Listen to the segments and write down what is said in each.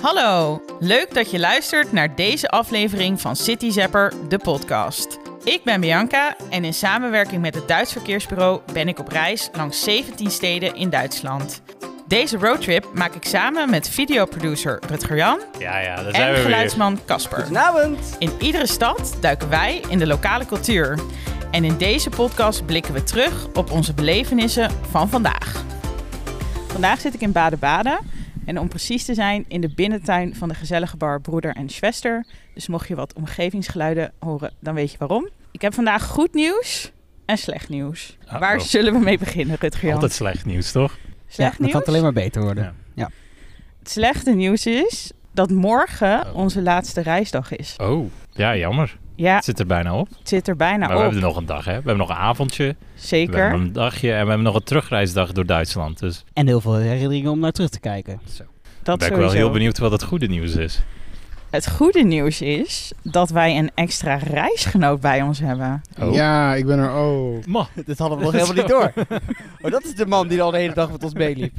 Hallo, leuk dat je luistert naar deze aflevering van City Zapper, de podcast. Ik ben Bianca en in samenwerking met het Duits Verkeersbureau ben ik op reis langs 17 steden in Duitsland. Deze roadtrip maak ik samen met videoproducer Rutger Jan Ja, ja, daar zijn en we weer. geluidsman Casper. Goedenavond. In iedere stad duiken wij in de lokale cultuur. En in deze podcast blikken we terug op onze belevenissen van vandaag. Vandaag zit ik in Baden-Baden. En om precies te zijn in de binnentuin van de gezellige bar Broeder en Schwester. Dus mocht je wat omgevingsgeluiden horen, dan weet je waarom. Ik heb vandaag goed nieuws en slecht nieuws. Uh-oh. Waar zullen we mee beginnen, Rutger Jan? Altijd slecht nieuws, toch? Slecht ja, dan kan het alleen maar beter worden. Ja. Het slechte nieuws is dat morgen Oh. onze laatste reisdag is. Oh, ja, jammer. Ja, Het zit er bijna op. het zit er bijna maar we op. hebben nog een dag, hè? We hebben nog een avondje. We Zeker. hebben een dagje en we hebben nog een terugreisdag door Duitsland. Dus En heel veel herinneringen om naar terug te kijken. Dat ben ik wel heel benieuwd wat het goede nieuws is. Het goede nieuws is dat wij een extra reisgenoot bij ons hebben. Oh. Ja, ik ben er. Oh. Ma, Dit hadden we nog helemaal niet door. Oh, dat is de man die al de hele dag met ons meeliep.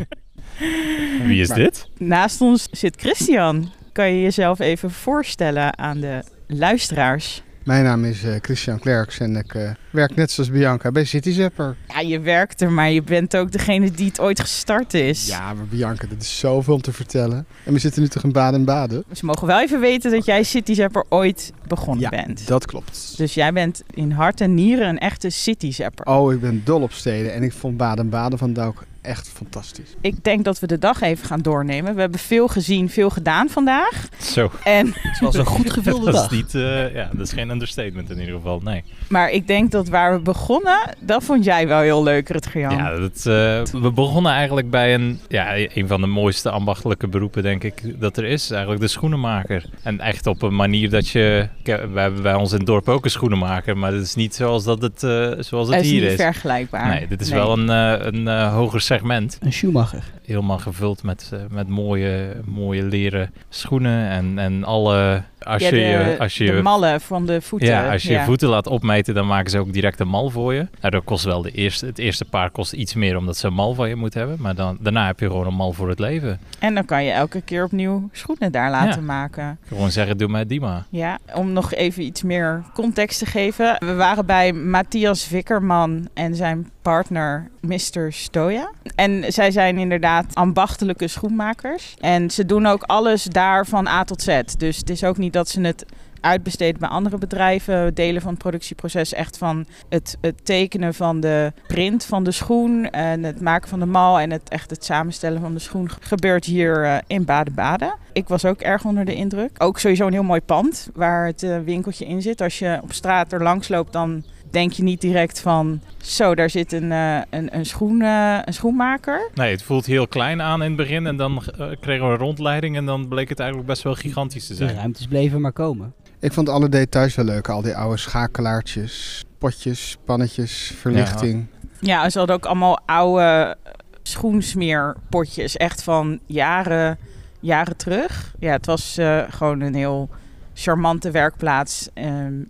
wie is Maar- dit? Naast ons zit Christian. Kan je jezelf even voorstellen aan de luisteraars? Mijn naam is eh, Christian Klerks en ik eh, werk net zoals Bianca bij City Zapper. Ja, je werkt er, maar je bent ook degene die het ooit gestart is. Ja, maar Bianca, dat is zoveel om te vertellen. En we zitten nu toch in Baden-Baden? Ze mogen wel even weten dat jij City Zapper ooit begonnen Ja, bent. dat klopt. Dus jij bent in hart en nieren een echte City Zapper. Oh, ik ben dol op steden en ik vond Baden-Baden van ook echt fantastisch. Ik denk dat we de dag even gaan doornemen. We hebben veel gezien, veel gedaan vandaag. Zo. En, Het was een goed gevulde dat dag. is niet, eh, ja, dat is geen understatement in ieder geval, nee. maar ik denk dat waar we begonnen, dat vond jij wel heel leuk, Rutger Jan. Ja, dat, eh, we begonnen eigenlijk bij een, ja, een van de mooiste ambachtelijke beroepen, denk ik, dat er is. Eigenlijk de schoenenmaker. En echt op een manier dat je... Kijk, We hebben bij ons in het dorp ook een schoenenmaker, maar het is niet zoals, dat het, eh, zoals het Het is hier niet is. vergelijkbaar. Nee, dit is Nee. wel een, eh, een hoger segment. Een Schumacher. Helemaal gevuld met, eh, met mooie, mooie leren schoenen en, en alle... Als Ja, je, de, je- als je, de mallen van de voeten. ja, als je ja. je voeten laat opmeten, dan maken ze ook direct een mal voor je. Nou, dat kost wel de eerste, het eerste paar kost iets meer omdat ze een mal van je moeten hebben. Maar dan, daarna heb je gewoon een mal voor het leven. En dan kan je elke keer opnieuw schoenen daar laten maken. Gewoon zeggen, doe mij die maar. Ja, om nog even iets meer context te geven. We waren bij Matthias Wikkerman en zijn partner Mr. Stoja. En zij zijn inderdaad ambachtelijke schoenmakers. En ze doen ook alles daar van A tot Z. Dus het is ook niet dat ze het uitbesteden bij andere bedrijven. Delen van het productieproces echt van het, het tekenen van de print van de schoen en het maken van de mal en het echt het samenstellen van de schoen gebeurt hier eh, in Baden-Baden. Ik was ook erg onder de indruk. Ook sowieso een heel mooi pand waar het eh, winkeltje in zit. Als je op straat er langs loopt, dan denk je niet direct van zo, daar zit een, eh, een, een, schoen, eh, een schoenmaker. Nee, het voelt heel klein aan in het begin. En dan eh, kregen we een rondleiding en dan bleek het eigenlijk best wel gigantisch te De zijn. ruimtes bleven maar komen. Ik vond alle details wel leuk. Al die oude schakelaartjes, potjes, pannetjes, verlichting. Ja, ze hadden ook allemaal oude schoensmeerpotjes, echt van jaren, jaren terug. Ja, het was eh, gewoon een heel charmante werkplaats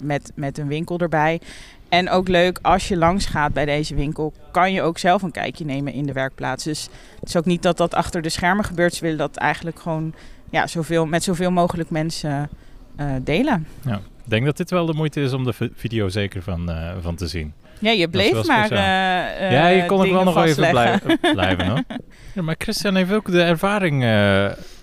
met, met een winkel erbij. En ook leuk, als je langs gaat bij deze winkel, kan je ook zelf een kijkje nemen in de werkplaats. Dus het is ook niet dat dat achter de schermen gebeurt. Ze willen dat eigenlijk gewoon ja, zoveel, met zoveel mogelijk mensen eh, delen. Ik denk dat dit wel de moeite is om de vi- video zeker van, eh, van te zien. Ja, je bleef maar. eh, ja, je kon ook dingen wel nog even vastleggen. blij- blijven hoor. Ja, maar Christian heeft ook de ervaring. eh,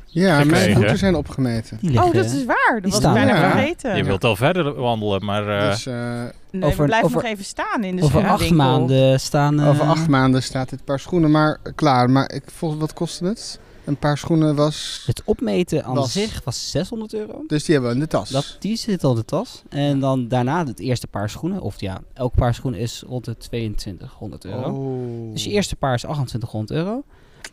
Ja, Gekregen, mijn voeten zijn opgemeten. Oh, dat is waar. Dat was ik bijna er. vergeten. je wilt al verder wandelen, maar eh, Dus eh, Nee, Over- we blijven over- nog even staan in de Over acht maanden staan... eh, over acht maanden staat dit paar schoenen maar klaar. Maar ik, wat kostte het? Een paar schoenen was... Het opmeten aan Was- zich was 600 euro. Dus die hebben we in de tas. Dat, die zit al in de tas. En dan daarna het eerste paar schoenen. Of ja, elk paar schoenen is rond de 2200 euro. Oh. Dus je eerste paar is 2800 euro.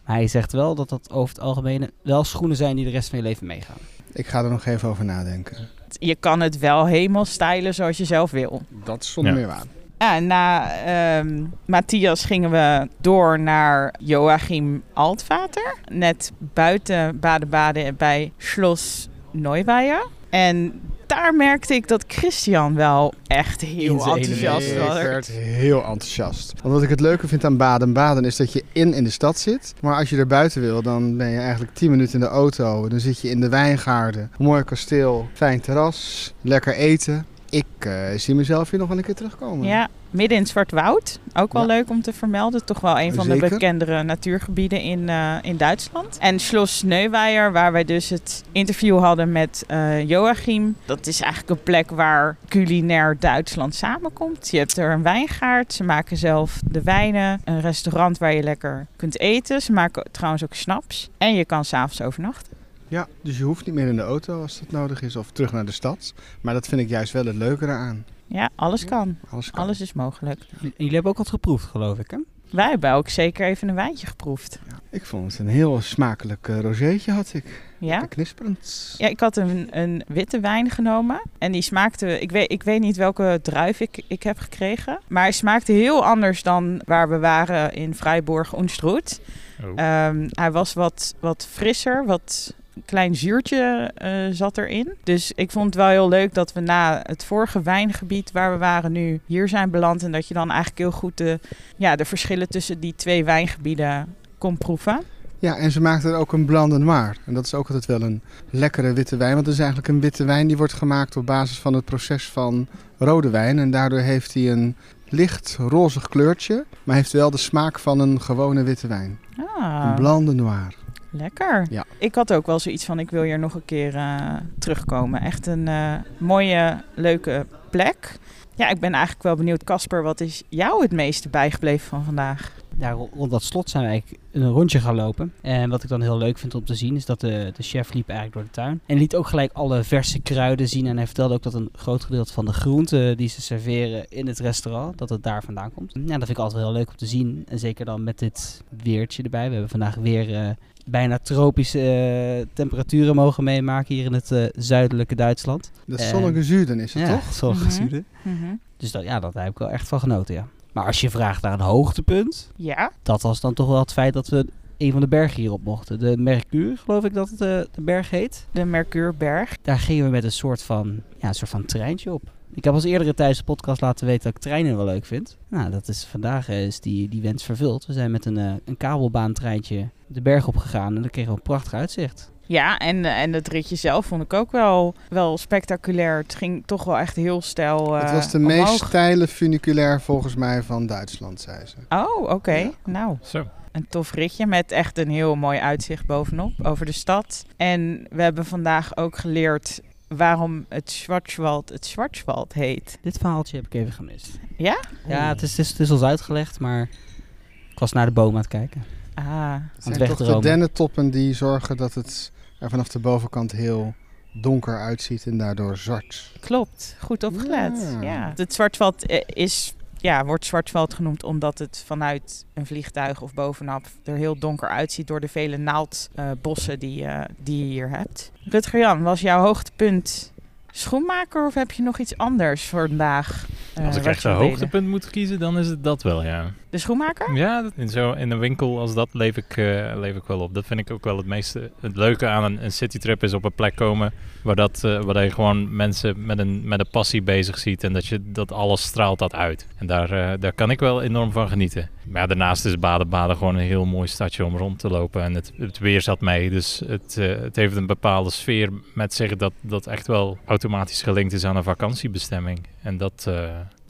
Maar hij zegt wel dat dat over het algemeen wel schoenen zijn die de rest van je leven meegaan. Ik ga er nog even over nadenken. Je kan het wel helemaal stylen zoals je zelf wil. Dat is zonder Ja. meer waar. Ja, na ehm, Matthias gingen we door naar Joachim Altvater. Net buiten Baden-Baden bij Schloss Neuweier. En daar merkte ik dat Christian wel echt heel enthousiast was. Ik werd heel enthousiast. Want wat ik het leuke vind aan baden baden is dat je in in de stad zit. Maar als je er buiten wil, dan ben je eigenlijk 10 minuten in de auto. Dan zit je in de wijngaarden. Een mooi kasteel, fijn terras, lekker eten. Ik eh, zie mezelf hier nog wel een keer terugkomen. Ja, midden in het Zwartwoud. Ook wel Ja. leuk om te vermelden. Toch wel een van de bekendere natuurgebieden in, eh, in Duitsland. En Schloss Neuweier, waar wij dus het interview hadden met eh, Joachim. Dat is eigenlijk een plek waar culinair Duitsland samenkomt. Je hebt er een wijngaard. Ze maken zelf de wijnen. Een restaurant waar je lekker kunt eten. Ze maken trouwens ook snaps. En je kan s'avonds overnachten. Ja, dus je hoeft niet meer in de auto als dat nodig is of terug naar de stad. Maar dat vind ik juist wel het leuke eraan. Ja, alles kan. Alles kan. Alles is mogelijk. En jullie hebben ook wat geproefd, geloof ik, hè? Wij hebben ook zeker even een wijntje geproefd. Ja, ik vond het een heel smakelijk uh, rozeetje had ik. Ja? Lekker knisperend. Ja, ik had een, een witte wijn genomen. En die smaakte... Ik weet, ik weet niet welke druif ik, ik heb gekregen. Maar hij smaakte heel anders dan waar we waren in Freiburg Oenstroet. Oh. Ehm, hij was wat, wat frisser, wat klein zuurtje eh, zat erin. Dus ik vond het wel heel leuk dat we na het vorige wijngebied waar we waren nu hier zijn beland. En dat je dan eigenlijk heel goed de, ja, de verschillen tussen die twee wijngebieden kon proeven. Ja, en ze maakten er ook een blanc de noir. En dat is ook altijd wel een lekkere witte wijn. Want het is eigenlijk een witte wijn die wordt gemaakt op basis van het proces van rode wijn. En daardoor heeft hij een licht rozig kleurtje, maar heeft wel de smaak van een gewone witte wijn. Ah. Een blanc de noir. Lekker. Ja. Ik had ook wel zoiets van, ik wil hier nog een keer uh, terugkomen. Echt een uh, mooie, leuke plek. Ja, ik ben eigenlijk wel benieuwd, Casper, wat is jou het meeste bijgebleven van vandaag? Ja, rond dat slot zijn we eigenlijk een rondje gaan lopen. En wat ik dan heel leuk vind om te zien, is dat de, de chef liep eigenlijk door de tuin. En liet ook gelijk alle verse kruiden zien. En hij vertelde ook dat een groot gedeelte van de groenten die ze serveren in het restaurant, dat het daar vandaan komt. Ja, dat vind ik altijd heel leuk om te zien. En zeker dan met dit weertje erbij. We hebben vandaag weer uh, bijna tropische uh, temperaturen mogen meemaken hier in het uh, zuidelijke Duitsland. De zonnige zuiden is het ja, toch? zonnige Mhm. zuiden. Mm -hmm. Dus dat, ja, dat heb ik wel echt van genoten, ja. Maar als je vraagt naar een hoogtepunt, ja. dat was dan toch wel het feit dat we een van de bergen hierop mochten. De Mercure, geloof ik dat het uh, de berg heet. De Mercureberg. Daar gingen we met een soort van, ja, een soort van treintje op. Ik heb als eerdere tijdens de podcast laten weten dat ik treinen wel leuk vind. Nou, dat is, vandaag is die, die wens vervuld. We zijn met een, uh, een kabelbaantreintje de berg opgegaan en dan kregen we een prachtig uitzicht. Ja, en, en het ritje zelf vond ik ook wel, wel spectaculair. Het ging toch wel echt heel stijl. Uh, het was de omhoog. meest steile funiculair volgens mij van Duitsland, zei ze. Oh, oké. Okay. Ja. Nou, Zo. een tof ritje met echt een heel mooi uitzicht bovenop over de stad. En we hebben vandaag ook geleerd waarom het Schwarzwald het Schwarzwald heet. Dit verhaaltje heb ik even gemist. Ja? Ja, het is, het is, het is ons uitgelegd, maar ik was naar de boom aan het kijken. Ah, Het zijn toch de dennentoppen die zorgen dat het er vanaf de bovenkant heel donker uitziet en daardoor zwart. klopt. Goed opgelet. Ja. Ja. Het Zwartveld eh, is, ja, wordt Zwartveld genoemd omdat het vanuit een vliegtuig of bovenop er heel donker uitziet door de vele naaldbossen die, eh, die je hier hebt. Rutger Jan, was jouw hoogtepunt schoenmaker of heb je nog iets anders voor vandaag? eh, Als ik echt een hoogtepunt moet kiezen, dan is het dat wel, ja. De schoenmaker? Ja, in, zo, in een winkel als dat leef ik, eh, leef ik wel op. Dat vind ik ook wel het meeste. Het leuke aan een, een citytrip is op een plek komen waar, dat, eh, waar je gewoon mensen met een, met een passie bezig ziet. En dat, je, dat alles straalt dat uit. En daar, eh, daar kan ik wel enorm van genieten. Maar daarnaast is Baden-Baden gewoon een heel mooi stadje om rond te lopen. En het, het weer zat mee. Dus het, het heeft een bepaalde sfeer met zich dat dat echt wel automatisch gelinkt is aan een vakantiebestemming. En dat,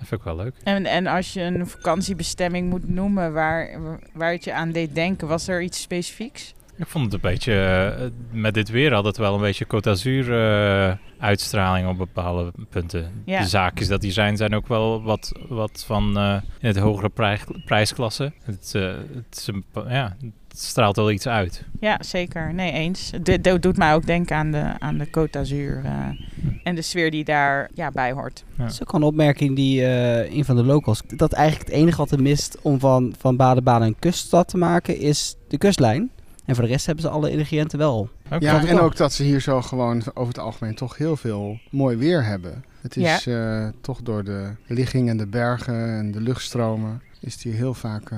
dat vind ik wel leuk. En, en als je een vakantiebestemming moet noemen waar, waar het je aan deed denken, was er iets specifieks? Ik vond het een beetje, eh, met dit weer had het wel een beetje Côte d'Azur eh, uitstraling op bepaalde punten. Ja. De zaakjes dat die zijn, zijn ook wel wat, wat van eh, in het hogere prij- prijsklasse. Het, het, is een ja, straalt wel iets uit. Ja, zeker. Nee, eens. Het do- doet mij ook denken aan de, aan de Côte d'Azur eh, en de sfeer die daar ja, bij hoort. Ja. Dat is ook wel een opmerking die eh, een van de locals... Dat eigenlijk het enige wat er mist om van, van Baden-Baden een kuststad te maken is de kustlijn. En voor de rest hebben ze alle ingrediënten wel. Ja, en ook dat ze hier zo gewoon over het algemeen toch heel veel mooi weer hebben. Het is eh, toch door de ligging en de bergen en de luchtstromen is het hier heel vaak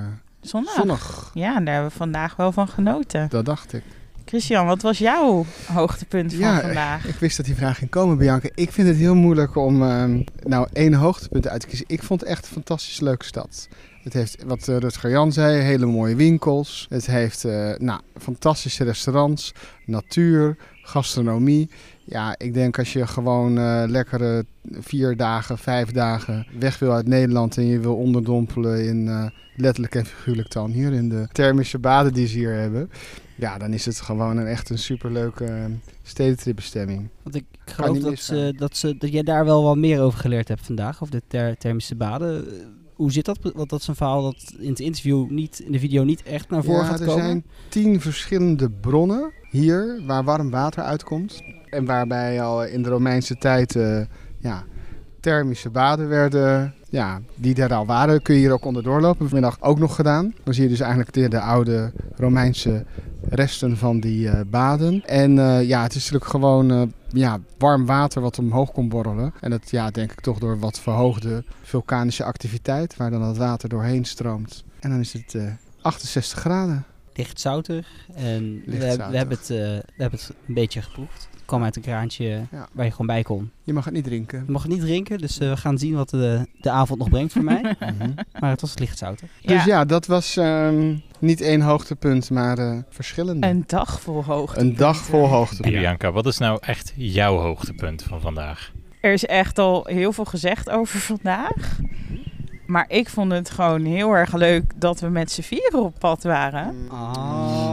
eh, zonnig. Ja, en daar hebben we vandaag wel van genoten. Dat dacht ik. Christian, wat was jouw hoogtepunt van Ja, vandaag? Ik wist dat die vraag ging komen, Bianca. Ik vind het heel moeilijk om ehm, nou één hoogtepunt uit te kiezen. Ik vond het echt een fantastisch leuke stad. Het heeft, wat uh, Rutger Jan zei, hele mooie winkels. Het heeft uh, nou, fantastische restaurants, natuur, gastronomie. Ja, ik denk als je gewoon uh, lekkere vier dagen, vijf dagen weg wil uit Nederland en je wil onderdompelen in uh, letterlijk en figuurlijk dan hier in de thermische baden die ze hier hebben. Ja, dan is het gewoon een echt een superleuke uh, stedentripbestemming. Want ik geloof dat, ze, dat, ze, dat jij daar wel wat meer over geleerd hebt vandaag, over de ter thermische baden. Hoe zit dat? Want dat is een verhaal dat in het interview niet, in de video niet echt naar voren ja, gaat er komen. Er zijn tien verschillende bronnen hier waar warm water uitkomt. En waarbij al in de Romeinse tijd uh, ja, thermische baden werden. Ja, die er al waren, kun je hier ook onderdoor lopen. Vanmiddag ook nog gedaan. Dan zie je dus eigenlijk de, de oude Romeinse resten van die uh, baden. En uh, ja, het is natuurlijk gewoon uh, ja, warm water wat omhoog komt borrelen. En dat ja, denk ik toch door wat verhoogde vulkanische activiteit, waar dan het water doorheen stroomt. En dan is het 68 graden. Licht zoutig. En Licht we, we, hebben het, we hebben het een beetje geproefd. Kwam uit een kraantje Ja. waar je gewoon bij kon. Je mag het niet drinken. Je mag het niet drinken, dus we gaan zien wat de, de avond nog brengt voor mij. Mhm. Maar het was licht zoutig. Dus ja, dat was um, niet één hoogtepunt, maar uh, verschillende. Een dag vol hoogte. Een dag vol hoogtepunten. Bianca, wat is nou echt jouw hoogtepunt van vandaag? Er is echt al heel veel gezegd over vandaag. Maar ik vond het gewoon heel erg leuk dat we met z'n vieren op pad waren. Oh.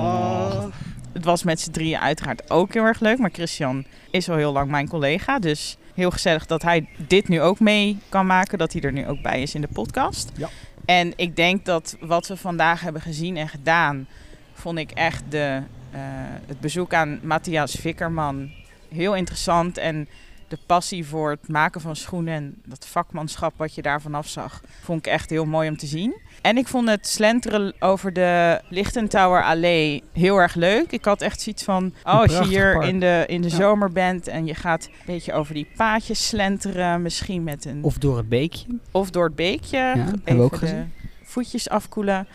Het was met z'n drieën uiteraard ook heel erg leuk. Maar Christian is al heel lang mijn collega. Dus heel gezellig dat hij dit nu ook mee kan maken. Dat hij er nu ook bij is in de podcast. Ja. En ik denk dat wat we vandaag hebben gezien en gedaan... vond ik echt de, uh, het bezoek aan Matthias Vikkerman heel interessant. En de passie voor het maken van schoenen en dat vakmanschap wat je daar vanaf zag... vond ik echt heel mooi om te zien. En ik vond het slenteren over de Lichtentouwer Allee heel erg leuk. Ik had echt zoiets van, oh, als je hier in de, in de ja. zomer bent en je gaat een beetje over die paadjes slenteren, misschien met een... Of door het beekje. Of door het beekje. Ja, hebben we ook gezien. voetjes afkoelen.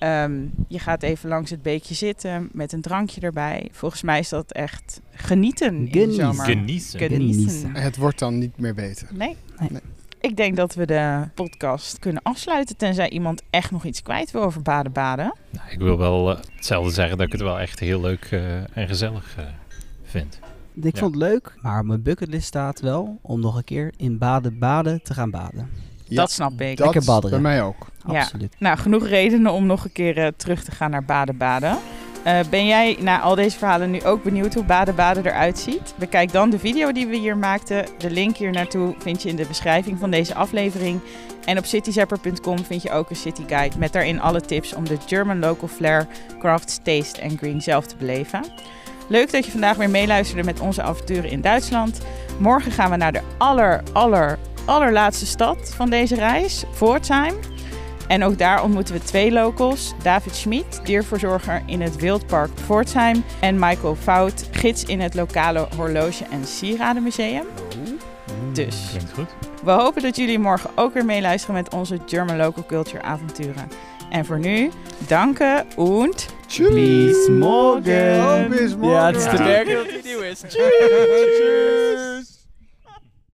Um, je gaat even langs het beekje zitten met een drankje erbij. Volgens mij is dat echt genieten in de zomer. Genieten. Genieten. Het wordt dan niet meer beter. Nee. Nee. nee. Ik denk dat we de podcast kunnen afsluiten. Tenzij iemand echt nog iets kwijt wil over baden-baden. Nou, ik wil wel uh, hetzelfde zeggen dat ik het wel echt heel leuk uh, en gezellig uh, vind. Ik ja. vond het leuk, maar op mijn bucketlist staat wel om nog een keer in baden-baden te gaan baden. Ja, dat snap ik. Dat Lekker badderen. bij mij ook. Ja. Absoluut. Nou, genoeg redenen om nog een keer uh, terug te gaan naar baden-baden. Uh, ben jij na al deze verhalen nu ook benieuwd hoe baden-baden eruit ziet? Bekijk dan de video die we hier maakten. De link hier naartoe vind je in de beschrijving van deze aflevering. En op cityzapper.com vind je ook een city guide met daarin alle tips om de German local flair, crafts, taste en green zelf te beleven. Leuk dat je vandaag weer meeluisterde met onze avonturen in Duitsland. Morgen gaan we naar de aller, aller, allerlaatste stad van deze reis, Pforzheim. En ook daar ontmoeten we twee locals. David Schmid, dierverzorger in het Wildpark Pforzheim. En Michael Fout, gids in het lokale horloge- en sieradenmuseum. Dus Klinkt goed. we hopen dat jullie morgen ook weer meeluisteren met onze German Local Culture avonturen. En voor nu, danken und Bis morgen. Oh, bis morgen. Ja, het is te merken dat het nieuw is. Tschüss.